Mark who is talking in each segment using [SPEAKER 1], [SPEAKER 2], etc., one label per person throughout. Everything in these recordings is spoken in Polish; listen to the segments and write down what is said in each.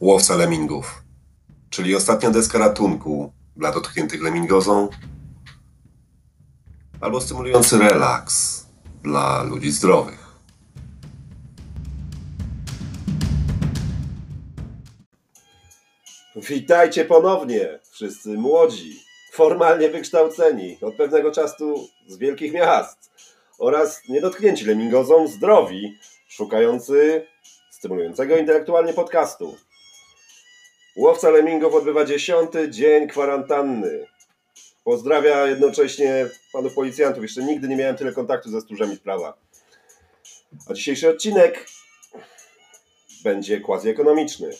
[SPEAKER 1] Łowca lemingów, czyli ostatnia deska ratunku dla dotkniętych lemingozą, albo stymulujący relaks dla ludzi zdrowych.
[SPEAKER 2] Witajcie ponownie, wszyscy młodzi, formalnie wykształceni, od pewnego czasu z wielkich miast oraz niedotknięci lemingozą, zdrowi, szukający stymulującego intelektualnie podcastu. Łowca Lemingów odbywa dziesiąty dzień kwarantanny. Pozdrawia jednocześnie panów policjantów. Jeszcze nigdy nie miałem tyle kontaktu ze stróżami prawa. A dzisiejszy odcinek będzie quasi-ekonomiczny.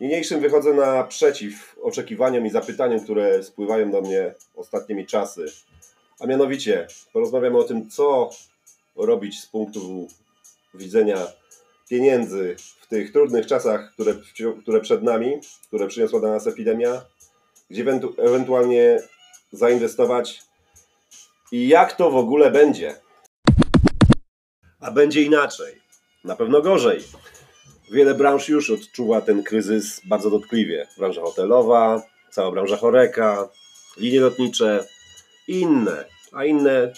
[SPEAKER 2] Niniejszym wychodzę naprzeciw oczekiwaniom i zapytaniom, które spływają do mnie ostatnimi czasy. A mianowicie porozmawiamy o tym, co robić z punktu widzenia pieniędzy w tych trudnych czasach, które, które przed nami, które przyniosła dla nas epidemia, gdzie ewentualnie zainwestować i jak to w ogóle będzie. A będzie inaczej. Na pewno gorzej. Wiele branż już odczuwa ten kryzys bardzo dotkliwie. Branża hotelowa, cała branża choreka, linie lotnicze i inne. A inne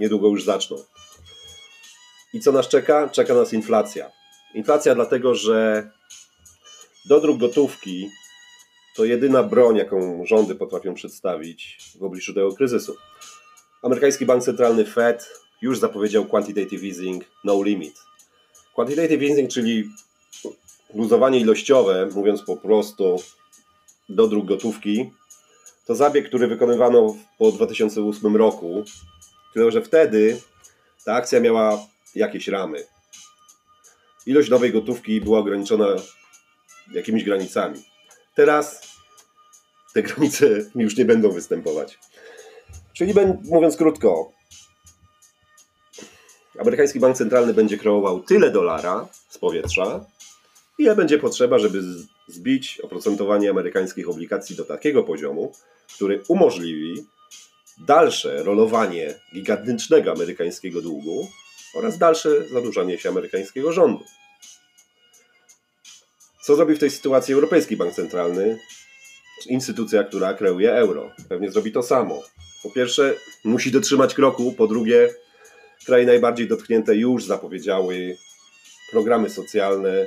[SPEAKER 2] niedługo już zaczną. I co nas czeka? Czeka nas inflacja. Inflacja dlatego, że dodruk gotówki to jedyna broń, jaką rządy potrafią przedstawić w obliczu tego kryzysu. Amerykański Bank Centralny Fed już zapowiedział quantitative easing no limit. Quantitative easing, czyli luzowanie ilościowe, mówiąc po prostu dodruk gotówki, to zabieg, który wykonywano po 2008 roku, tylko że wtedy ta akcja miała jakieś ramy. Ilość nowej gotówki była ograniczona jakimiś granicami. Teraz te granice już nie będą występować. Czyli mówiąc krótko, amerykański bank centralny będzie kreował tyle dolara z powietrza, ile będzie potrzeba, żeby zbić oprocentowanie amerykańskich obligacji do takiego poziomu, który umożliwi dalsze rolowanie gigantycznego amerykańskiego długu oraz dalsze zadłużanie się amerykańskiego rządu. Co zrobi w tej sytuacji Europejski Bank Centralny, instytucja, która kreuje euro? Pewnie zrobi to samo. Po pierwsze, musi dotrzymać kroku, po drugie, kraje najbardziej dotknięte już zapowiedziały programy socjalne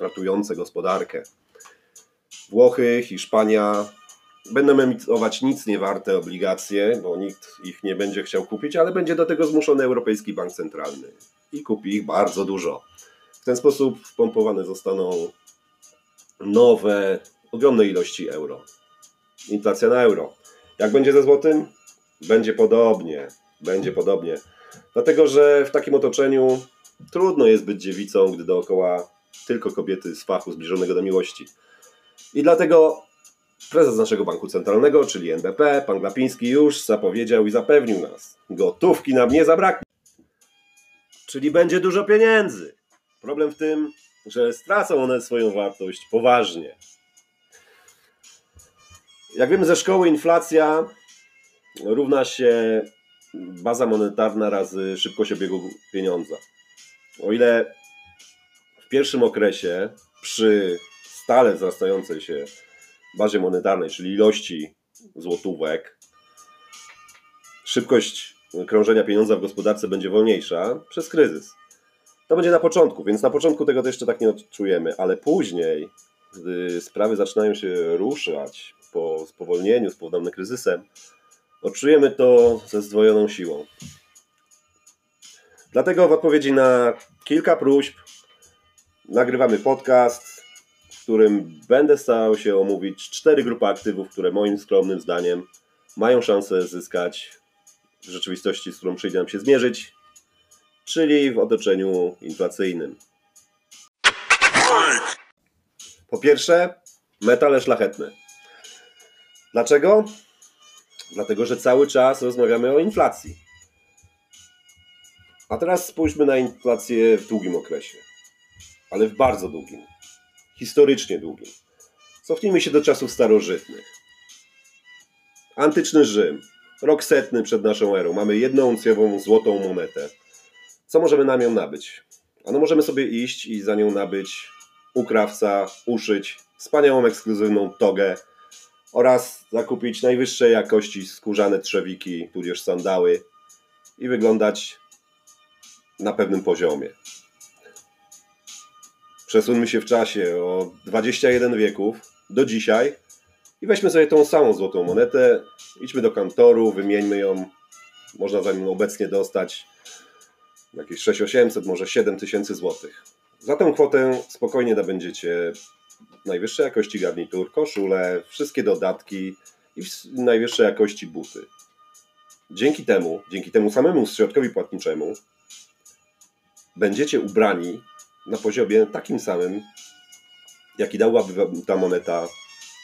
[SPEAKER 2] ratujące gospodarkę. Włochy, Hiszpania, Będą emitować nic nie warte obligacje, bo nikt ich nie będzie chciał kupić, ale będzie do tego zmuszony Europejski Bank Centralny i kupi ich bardzo dużo. W ten sposób wpompowane zostaną nowe, ogromne ilości euro. Inflacja na euro. Jak będzie ze złotym? Będzie podobnie. Będzie podobnie. Dlatego, że w takim otoczeniu trudno jest być dziewicą, gdy dookoła tylko kobiety z fachu zbliżonego do miłości. I dlatego Prezes naszego banku centralnego, czyli NBP, pan Glapiński, już zapowiedział i zapewnił nas: gotówki nam nie zabraknie. Czyli będzie dużo pieniędzy. Problem w tym, że stracą one swoją wartość poważnie. Jak wiemy ze szkoły, inflacja równa się baza monetarna razy szybkość obiegu pieniądza. O ile w pierwszym okresie przy stale wzrastającej się bazie monetarnej, czyli ilości złotówek, szybkość krążenia pieniądza w gospodarce będzie wolniejsza przez kryzys. To będzie na początku, więc na początku tego to jeszcze tak nie odczujemy, ale później, gdy sprawy zaczynają się ruszać po spowolnieniu spowodowanym kryzysem, odczujemy to ze zdwojoną siłą. Dlatego w odpowiedzi na kilka próśb nagrywamy podcast, którym będę starał się omówić cztery grupy aktywów, które moim skromnym zdaniem mają szansę zyskać w rzeczywistości, z którą przyjdzie nam się zmierzyć, czyli w otoczeniu inflacyjnym. Po pierwsze, metale szlachetne. Dlaczego? Dlatego, że cały czas rozmawiamy o inflacji. A teraz spójrzmy na inflację w długim okresie, ale w bardzo długim historycznie długim. Cofnijmy się do czasów starożytnych. Antyczny Rzym, rok setny przed naszą erą. Mamy jedną uncjową złotą monetę. Co możemy na nią nabyć? Ano możemy sobie iść i za nią nabyć u krawca uszyć wspaniałą ekskluzywną togę oraz zakupić najwyższej jakości skórzane trzewiki, tudzież sandały i wyglądać na pewnym poziomie. Przesuńmy się w czasie o 21 wieków do dzisiaj i weźmy sobie tą samą złotą monetę, idźmy do kantoru, wymieńmy ją. Można za nią obecnie dostać jakieś 6800, może 7000 złotych. Za tę kwotę spokojnie nabędziecie najwyższej jakości garnitur, koszule, wszystkie dodatki i najwyższej jakości buty. Dzięki temu, dzięki temu samemu środkowi płatniczemu, będziecie ubrani na poziomie takim samym, jaki dałaby ta moneta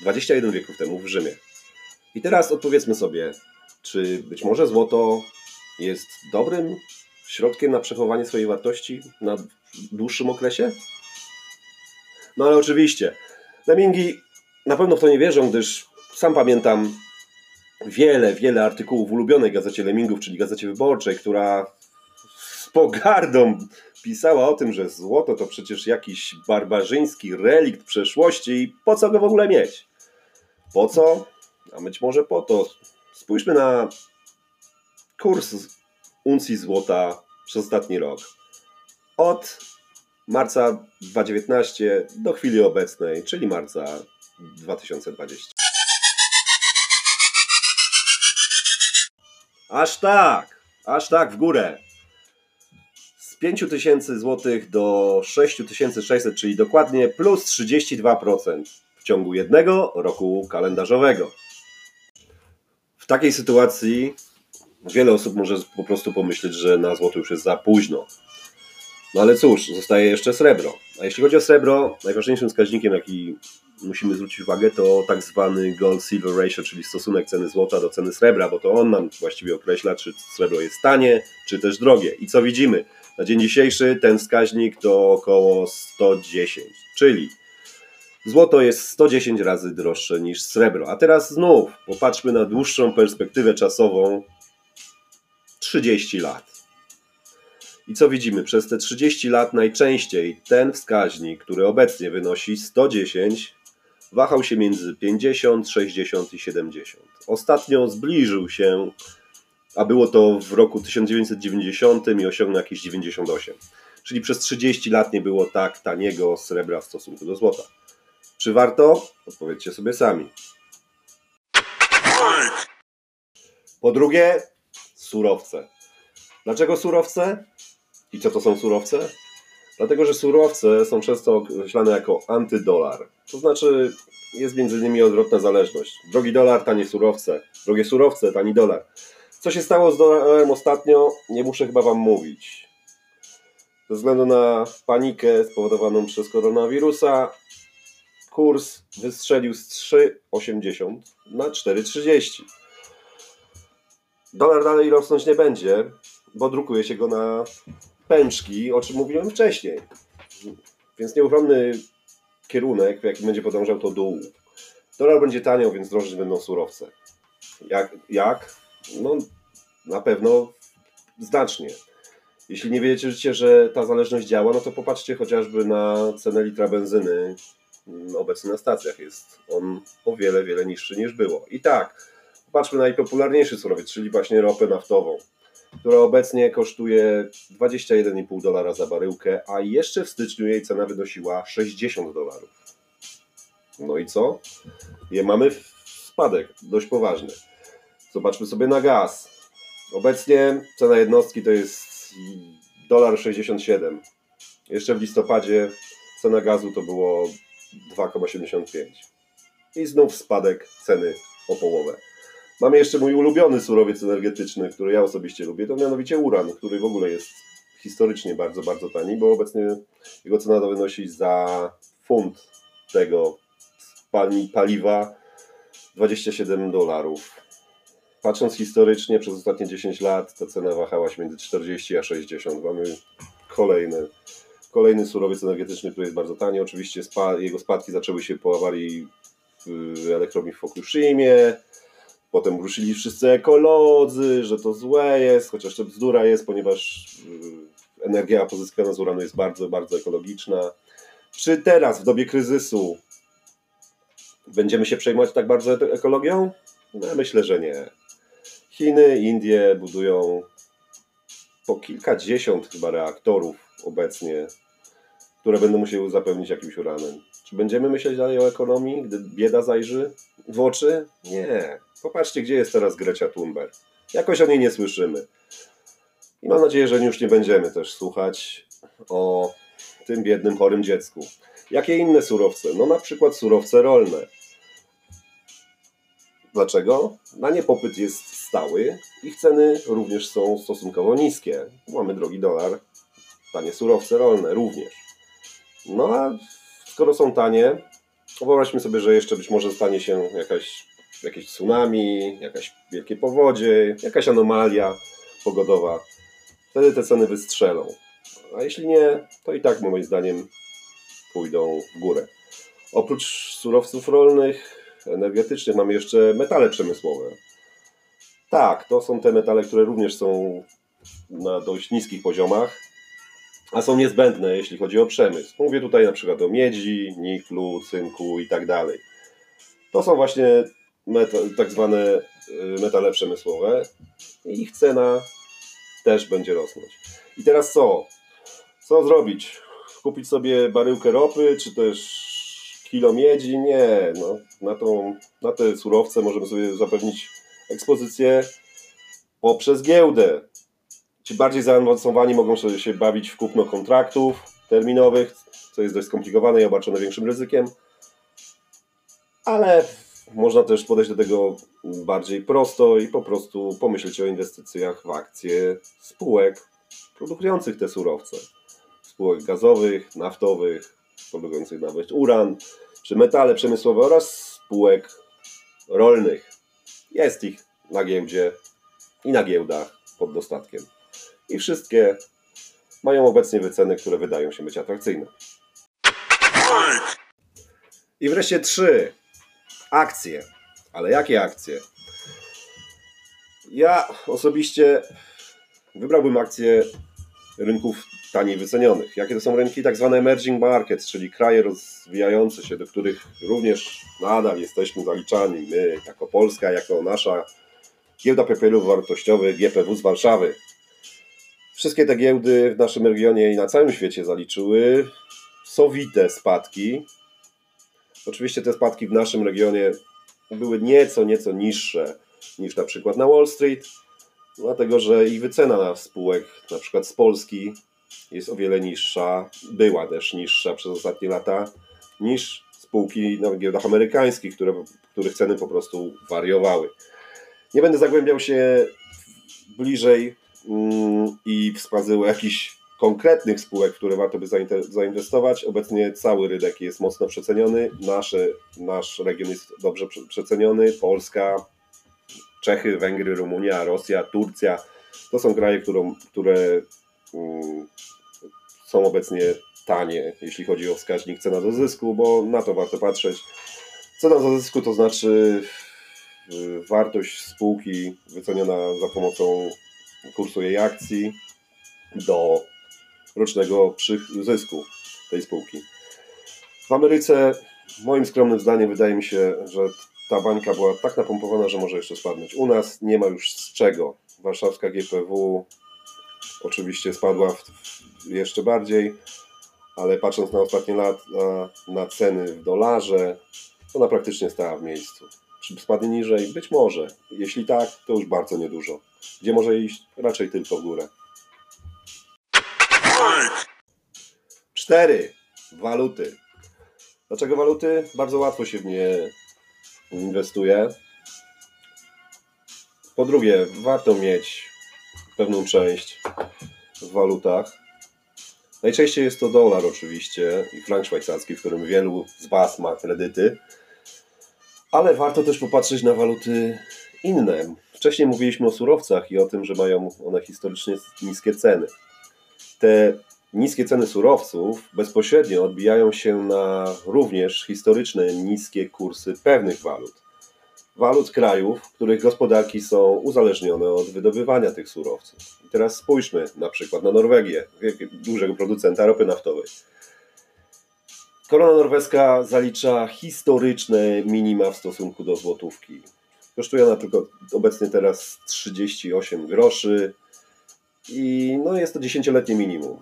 [SPEAKER 2] 21 wieków temu w Rzymie. I teraz odpowiedzmy sobie, czy być może złoto jest dobrym środkiem na przechowanie swojej wartości na dłuższym okresie? No ale oczywiście, Lemingi na pewno w to nie wierzą, gdyż sam pamiętam wiele, wiele artykułów w ulubionej gazecie Lemingów, czyli Gazecie Wyborczej, która pogardą pisała o tym, że złoto to przecież jakiś barbarzyński relikt przeszłości i po co go w ogóle mieć? Po co? A być może po to. Spójrzmy na kurs uncji złota przez ostatni rok. Od marca 2019 do chwili obecnej, czyli marca 2020. Aż tak, aż tak w górę. Z 5000 zł do 6600, czyli dokładnie plus 32% w ciągu jednego roku kalendarzowego. W takiej sytuacji wiele osób może po prostu pomyśleć, że na złoto już jest za późno. No ale cóż, zostaje jeszcze srebro. A jeśli chodzi o srebro, najważniejszym wskaźnikiem, jaki musimy zwrócić uwagę, to tak zwany gold-silver ratio, czyli stosunek ceny złota do ceny srebra, bo to on nam właściwie określa, czy srebro jest tanie, czy też drogie. I co widzimy? Na dzień dzisiejszy ten wskaźnik to około 110, czyli złoto jest 110 razy droższe niż srebro. A teraz znów popatrzmy na dłuższą perspektywę czasową 30 lat. I co widzimy? Przez te 30 lat najczęściej ten wskaźnik, który obecnie wynosi 110, wahał się między 50, 60 i 70. Ostatnio zbliżył się, a było to w roku 1990 i osiągnął jakieś 98. Czyli przez 30 lat nie było tak taniego srebra w stosunku do złota. Czy warto? Odpowiedzcie sobie sami. Po drugie, surowce. Dlaczego surowce? I co to są surowce? Dlatego, że surowce są często określane jako antydolar. To znaczy, jest między nimi odwrotna zależność. Drogi dolar, tanie surowce. Drogie surowce, tani dolar. Co się stało z dolarem ostatnio, nie muszę chyba Wam mówić. Ze względu na panikę spowodowaną przez koronawirusa, kurs wystrzelił z 3,80 na 4,30. Dolar dalej rosnąć nie będzie, bo drukuje się go na pęczki, o czym mówiłem wcześniej. Więc nieuchronny kierunek, w jakim będzie podążał to dół. Dolar będzie taniał, więc droższe będą surowce. Jak? jak? No na pewno znacznie. Jeśli nie wiecie, że ta zależność działa, no to popatrzcie chociażby na cenę litra benzyny mm, obecnie na stacjach. Jest on o wiele, wiele niższy niż było. I tak, popatrzmy na najpopularniejszy surowiec, czyli właśnie ropę naftową która obecnie kosztuje 21,5 dolara za baryłkę, a jeszcze w styczniu jej cena wynosiła 60 dolarów. No i co? Je mamy spadek dość poważny. Zobaczmy sobie na gaz. Obecnie cena jednostki to jest dolar 67. Jeszcze w listopadzie cena gazu to było 2,75. I znów spadek ceny o połowę. Mamy jeszcze mój ulubiony surowiec energetyczny, który ja osobiście lubię, to mianowicie uran, który w ogóle jest historycznie bardzo, bardzo tani, bo obecnie jego cena to wynosi za funt tego paliwa 27 dolarów. Patrząc historycznie, przez ostatnie 10 lat ta cena wahała się między 40 a 60. Mamy kolejny, kolejny surowiec energetyczny, który jest bardzo tani. Oczywiście spa, jego spadki zaczęły się po awarii w elektrowni w Fukushimie, Potem ruszyli wszyscy ekolodzy, że to złe jest, chociaż to bzdura jest, ponieważ y, energia pozyskiwana z uranu jest bardzo, bardzo ekologiczna. Czy teraz, w dobie kryzysu, będziemy się przejmować tak bardzo ekologią? No, myślę, że nie. Chiny, Indie budują po kilkadziesiąt chyba reaktorów obecnie, które będą musiały zapewnić jakimś uranem. Czy będziemy myśleć dalej o ekonomii, gdy bieda zajrzy w oczy? Nie. Popatrzcie, gdzie jest teraz Grecia Thunberg. Jakoś o niej nie słyszymy. I mam nadzieję, że już nie będziemy też słuchać o tym biednym, chorym dziecku. Jakie inne surowce? No na przykład surowce rolne. Dlaczego? Na nie popyt jest stały, ich ceny również są stosunkowo niskie. Mamy drogi dolar, tanie surowce rolne również. No a skoro są tanie, wyobraźmy sobie, że jeszcze być może stanie się jakaś, jakieś tsunami, jakaś wielkie powodzie, jakaś anomalia pogodowa. Wtedy te ceny wystrzelą. A jeśli nie, to i tak moim zdaniem pójdą w górę. Oprócz surowców rolnych, energetycznych mamy jeszcze metale przemysłowe. Tak, to są te metale, które również są na dość niskich poziomach, a są niezbędne, jeśli chodzi o przemysł. Mówię tutaj na przykład o miedzi, niklu, cynku i tak dalej. To są właśnie meta- tak zwane y, metale przemysłowe i ich cena też będzie rosnąć. I teraz co? Co zrobić? Kupić sobie baryłkę ropy, czy też kilo miedzi? Nie. No, na, tą, na te surowce możemy sobie zapewnić ekspozycję poprzez giełdę. Ci bardziej zaawansowani mogą się bawić w kupno kontraktów terminowych, co jest dość skomplikowane i obarczone większym ryzykiem. Ale można też podejść do tego bardziej prosto i po prostu pomyśleć o inwestycjach w akcje spółek produkujących te surowce. Spółek gazowych, naftowych, produkujących nawet uran, czy metale przemysłowe oraz spółek rolnych. Jest ich na giełdzie i na giełdach pod dostatkiem. I wszystkie mają obecnie wyceny, które wydają się być atrakcyjne. I wreszcie trzy. Akcje. Ale jakie akcje? Ja osobiście wybrałbym akcje rynków taniej wycenionych. Jakie to są rynki? Tak zwane emerging markets, czyli kraje rozwijające się, do których również nadal jesteśmy zaliczani. My, jako Polska, jako nasza giełda papierów wartościowych GPW z Warszawy. Wszystkie te giełdy w naszym regionie i na całym świecie zaliczyły sowite spadki. Oczywiście te spadki w naszym regionie były nieco, nieco niższe niż na przykład na Wall Street, dlatego że ich wycena spółek, na przykład z Polski, jest o wiele niższa, była też niższa przez ostatnie lata, niż spółki na giełdach amerykańskich, które, których ceny po prostu wariowały. Nie będę zagłębiał się bliżej i wskazywał jakichś konkretnych spółek, które warto by zainwestować. Obecnie cały rynek jest mocno przeceniony. Nasze, nasz region jest dobrze prze- przeceniony. Polska, Czechy, Węgry, Rumunia, Rosja, Turcja. To są kraje, którą, które mm, są obecnie tanie, jeśli chodzi o wskaźnik cena do zysku, bo na to warto patrzeć. Cena do zysku to znaczy wartość spółki wyceniona za pomocą kursu jej akcji do rocznego zysku tej spółki. W Ameryce, moim skromnym zdaniem, wydaje mi się, że ta bańka była tak napompowana, że może jeszcze spadnąć. U nas nie ma już z czego. Warszawska GPW oczywiście spadła w, jeszcze bardziej, ale patrząc na ostatnie lata, na ceny w dolarze, ona praktycznie stała w miejscu. Czy spadnie niżej? Być może. Jeśli tak, to już bardzo niedużo. Gdzie może iść? Raczej tylko w górę. Cztery. Waluty. Dlaczego waluty? Bardzo łatwo się w nie inwestuje. Po drugie, warto mieć pewną część w walutach. Najczęściej jest to dolar oczywiście i frank szwajcarski, w którym wielu z Was ma kredyty. Ale warto też popatrzeć na waluty inne. Wcześniej mówiliśmy o surowcach i o tym, że mają one historycznie niskie ceny. Te niskie ceny surowców bezpośrednio odbijają się na również historyczne niskie kursy pewnych walut. Walut krajów, których gospodarki są uzależnione od wydobywania tych surowców. I teraz spójrzmy na przykład na Norwegię, dużego producenta ropy naftowej. Korona norweska zalicza historyczne minima w stosunku do złotówki. Kosztuje ona tylko obecnie teraz 38 groszy i no jest to dziesięcioletnie minimum.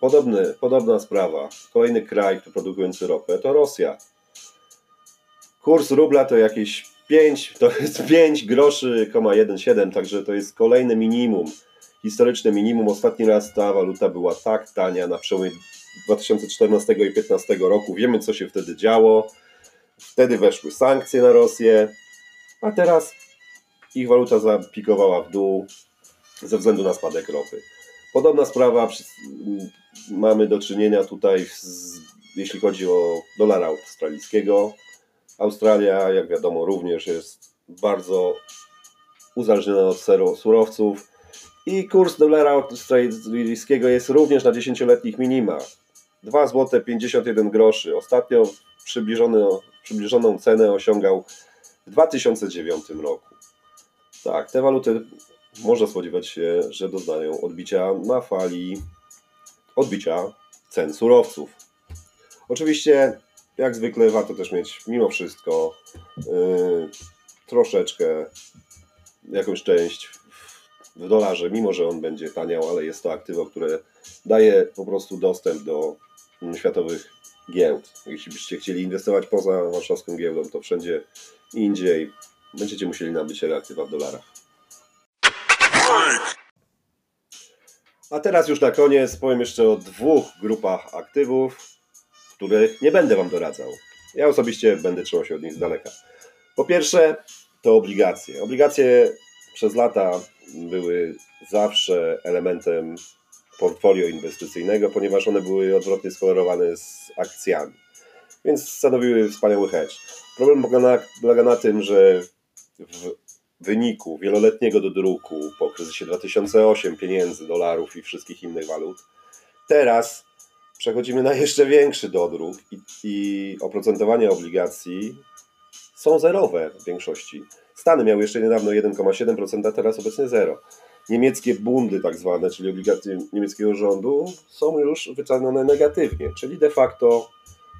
[SPEAKER 2] Podobny, podobna sprawa. Kolejny kraj, który produkujący ropę to Rosja. Kurs rubla to jakieś 5, to jest 5 groszy, 17, także to jest kolejne minimum. Historyczne minimum. Ostatni raz ta waluta była tak tania na przełomie 2014 i 2015 roku. Wiemy, co się wtedy działo. Wtedy weszły sankcje na Rosję, a teraz ich waluta zapikowała w dół ze względu na spadek ropy. Podobna sprawa, mamy do czynienia tutaj, z, jeśli chodzi o dolara australijskiego. Australia, jak wiadomo, również jest bardzo uzależniona od surowców i kurs dolara australijskiego jest również na dziesięcioletnich minimach. 2 zł 51 groszy. Ostatnio przybliżoną cenę osiągał w 2009 roku. Tak, te waluty można spodziewać się, że doznają odbicia na fali odbicia cen surowców. Oczywiście, jak zwykle, warto też mieć mimo wszystko yy, troszeczkę jakąś część w dolarze, mimo że on będzie taniał, ale jest to aktywo, które daje po prostu dostęp do światowych giełd. Jeśli byście chcieli inwestować poza warszawską giełdą, to wszędzie indziej będziecie musieli nabyć aktywa w dolarach. A teraz już na koniec powiem jeszcze o dwóch grupach aktywów, których nie będę Wam doradzał. Ja osobiście będę trzymał się od nich z daleka. Po pierwsze, to obligacje. Obligacje przez lata były zawsze elementem portfolio inwestycyjnego, ponieważ one były odwrotnie skorelowane z akcjami. Więc stanowiły wspaniały hedge. Problem polega na, polega na tym, że w wyniku wieloletniego dodruku po kryzysie 2008 pieniędzy, dolarów i wszystkich innych walut, teraz przechodzimy na jeszcze większy dodruk i, i oprocentowania obligacji są zerowe w większości. Stany miały jeszcze niedawno 1,7%, a teraz obecnie zero niemieckie bundy tak zwane, czyli obligacje niemieckiego rządu są już wycenione negatywnie, czyli de facto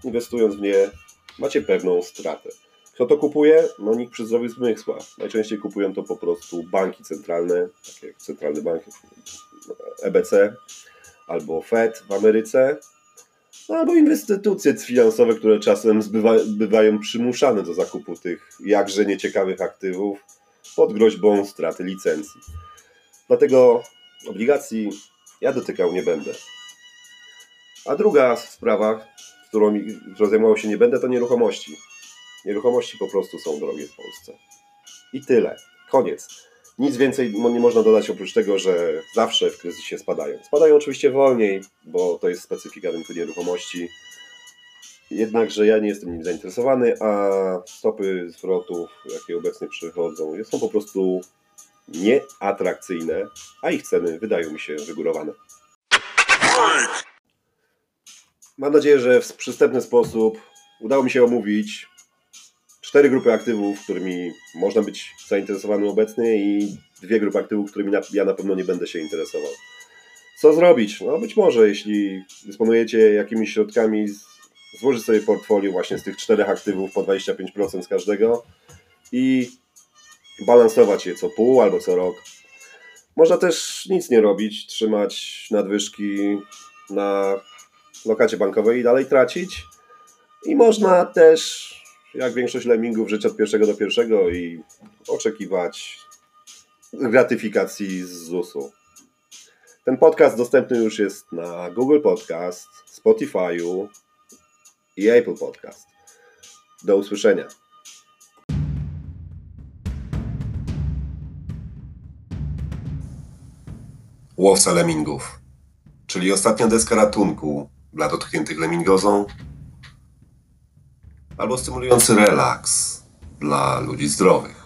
[SPEAKER 2] inwestując w nie macie pewną stratę. Kto to kupuje? No nikt przy zdrowych zmysłach. Najczęściej kupują to po prostu banki centralne, takie jak Centralny Bank EBC albo Fed w Ameryce, albo instytucje finansowe, które czasem zbywa, bywają przymuszane do zakupu tych jakże nieciekawych aktywów pod groźbą straty licencji. Dlatego obligacji ja dotykał nie będę. A druga sprawa, którą, którą zajmował się nie będę, to nieruchomości. Nieruchomości po prostu są drogie w Polsce. I tyle. Koniec. Nic więcej nie można dodać oprócz tego, że zawsze w kryzysie spadają. Spadają oczywiście wolniej, bo to jest specyfika rynku nieruchomości. Jednakże ja nie jestem nim zainteresowany, a stopy zwrotów, jakie obecnie przychodzą, są po prostu nieatrakcyjne, a ich ceny wydają mi się wygórowane. Mam nadzieję, że w przystępny sposób udało mi się omówić cztery grupy aktywów, którymi można być zainteresowanym obecnie i dwie grupy aktywów, którymi ja na pewno nie będę się interesował. Co zrobić? No być może, jeśli dysponujecie jakimiś środkami, złożyć sobie portfolio właśnie z tych czterech aktywów po 25% z każdego i balansować je co pół albo co rok. Można też nic nie robić, trzymać nadwyżki na lokacie bankowej i dalej tracić. I można też, jak większość lemmingów, żyć od pierwszego do pierwszego i oczekiwać gratyfikacji z ZUS-u. Ten podcast dostępny już jest na Google Podcast, Spotify'u i Apple Podcast. Do usłyszenia.
[SPEAKER 1] Łowca lemingów, czyli ostatnia deska ratunku dla dotkniętych lemingozą, albo stymulujący relaks dla ludzi zdrowych.